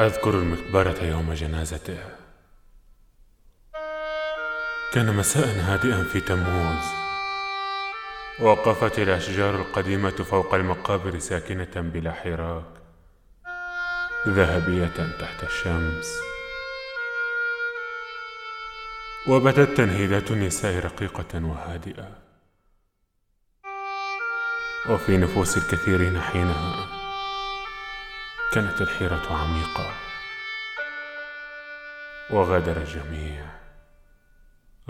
أذكر المقبرة يوم جنازته. كان مساء هادئا في تموز. وقفت الأشجار القديمة فوق المقابر ساكنة بلا حراك ذهبية تحت الشمس. وبدت تنهيدات النساء رقيقة وهادئة. وفي نفوس الكثيرين حينها كانت الحيرة عميقة. وغادر الجميع.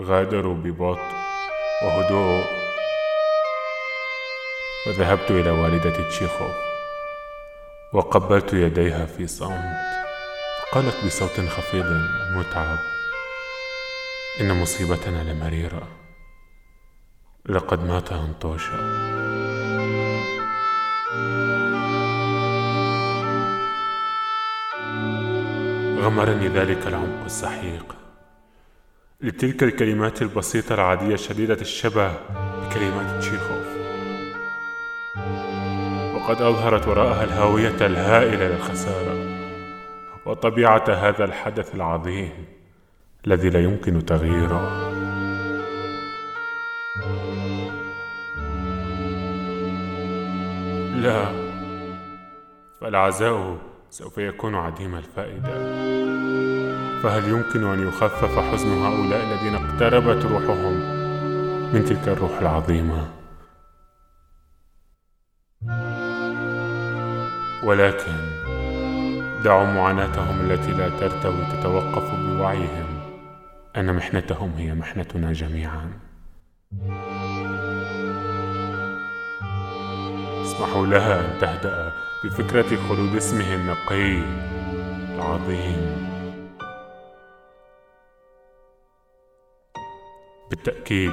غادروا ببطء وهدوء. وذهبت إلى والدة تشيخوف وقبلت يديها في صمت. فقالت بصوت خفيض متعب. إن مصيبتنا لمريرة. لقد مات أنطوشا غمرني ذلك العمق السحيق. لتلك الكلمات البسيطة العادية شديدة الشبه بكلمات تشيخوف. وقد أظهرت وراءها الهاوية الهائلة للخسارة وطبيعة هذا الحدث العظيم الذي لا يمكن تغييره. لا فالعزاء سوف يكون عديم الفائدة. فهل يمكن أن يخفف حزن هؤلاء الذين اقتربت روحهم من تلك الروح العظيمة؟ ولكن دعوا معاناتهم التي لا ترتوي تتوقف بوعيهم. أن محنتهم هي محنتنا جميعا. اسمحوا لها أن تهدأ بفكرة خلود اسمه النقي العظيم. بالتأكيد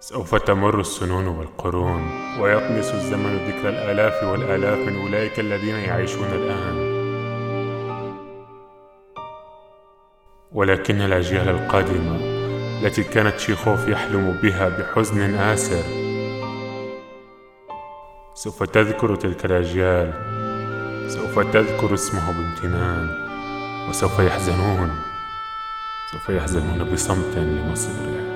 سوف تمر السنون والقرون ويطمس الزمن ذكر الآلاف والآلاف من أولئك الذين يعيشون الآن. ولكن الأجيال القادمة التي كانت شيخوف يحلم بها بحزن آسر سوف تذكر تلك الأجيال سوف تذكر اسمه بامتنان وسوف يحزنون سوف يحزنون بصمت لمصيره.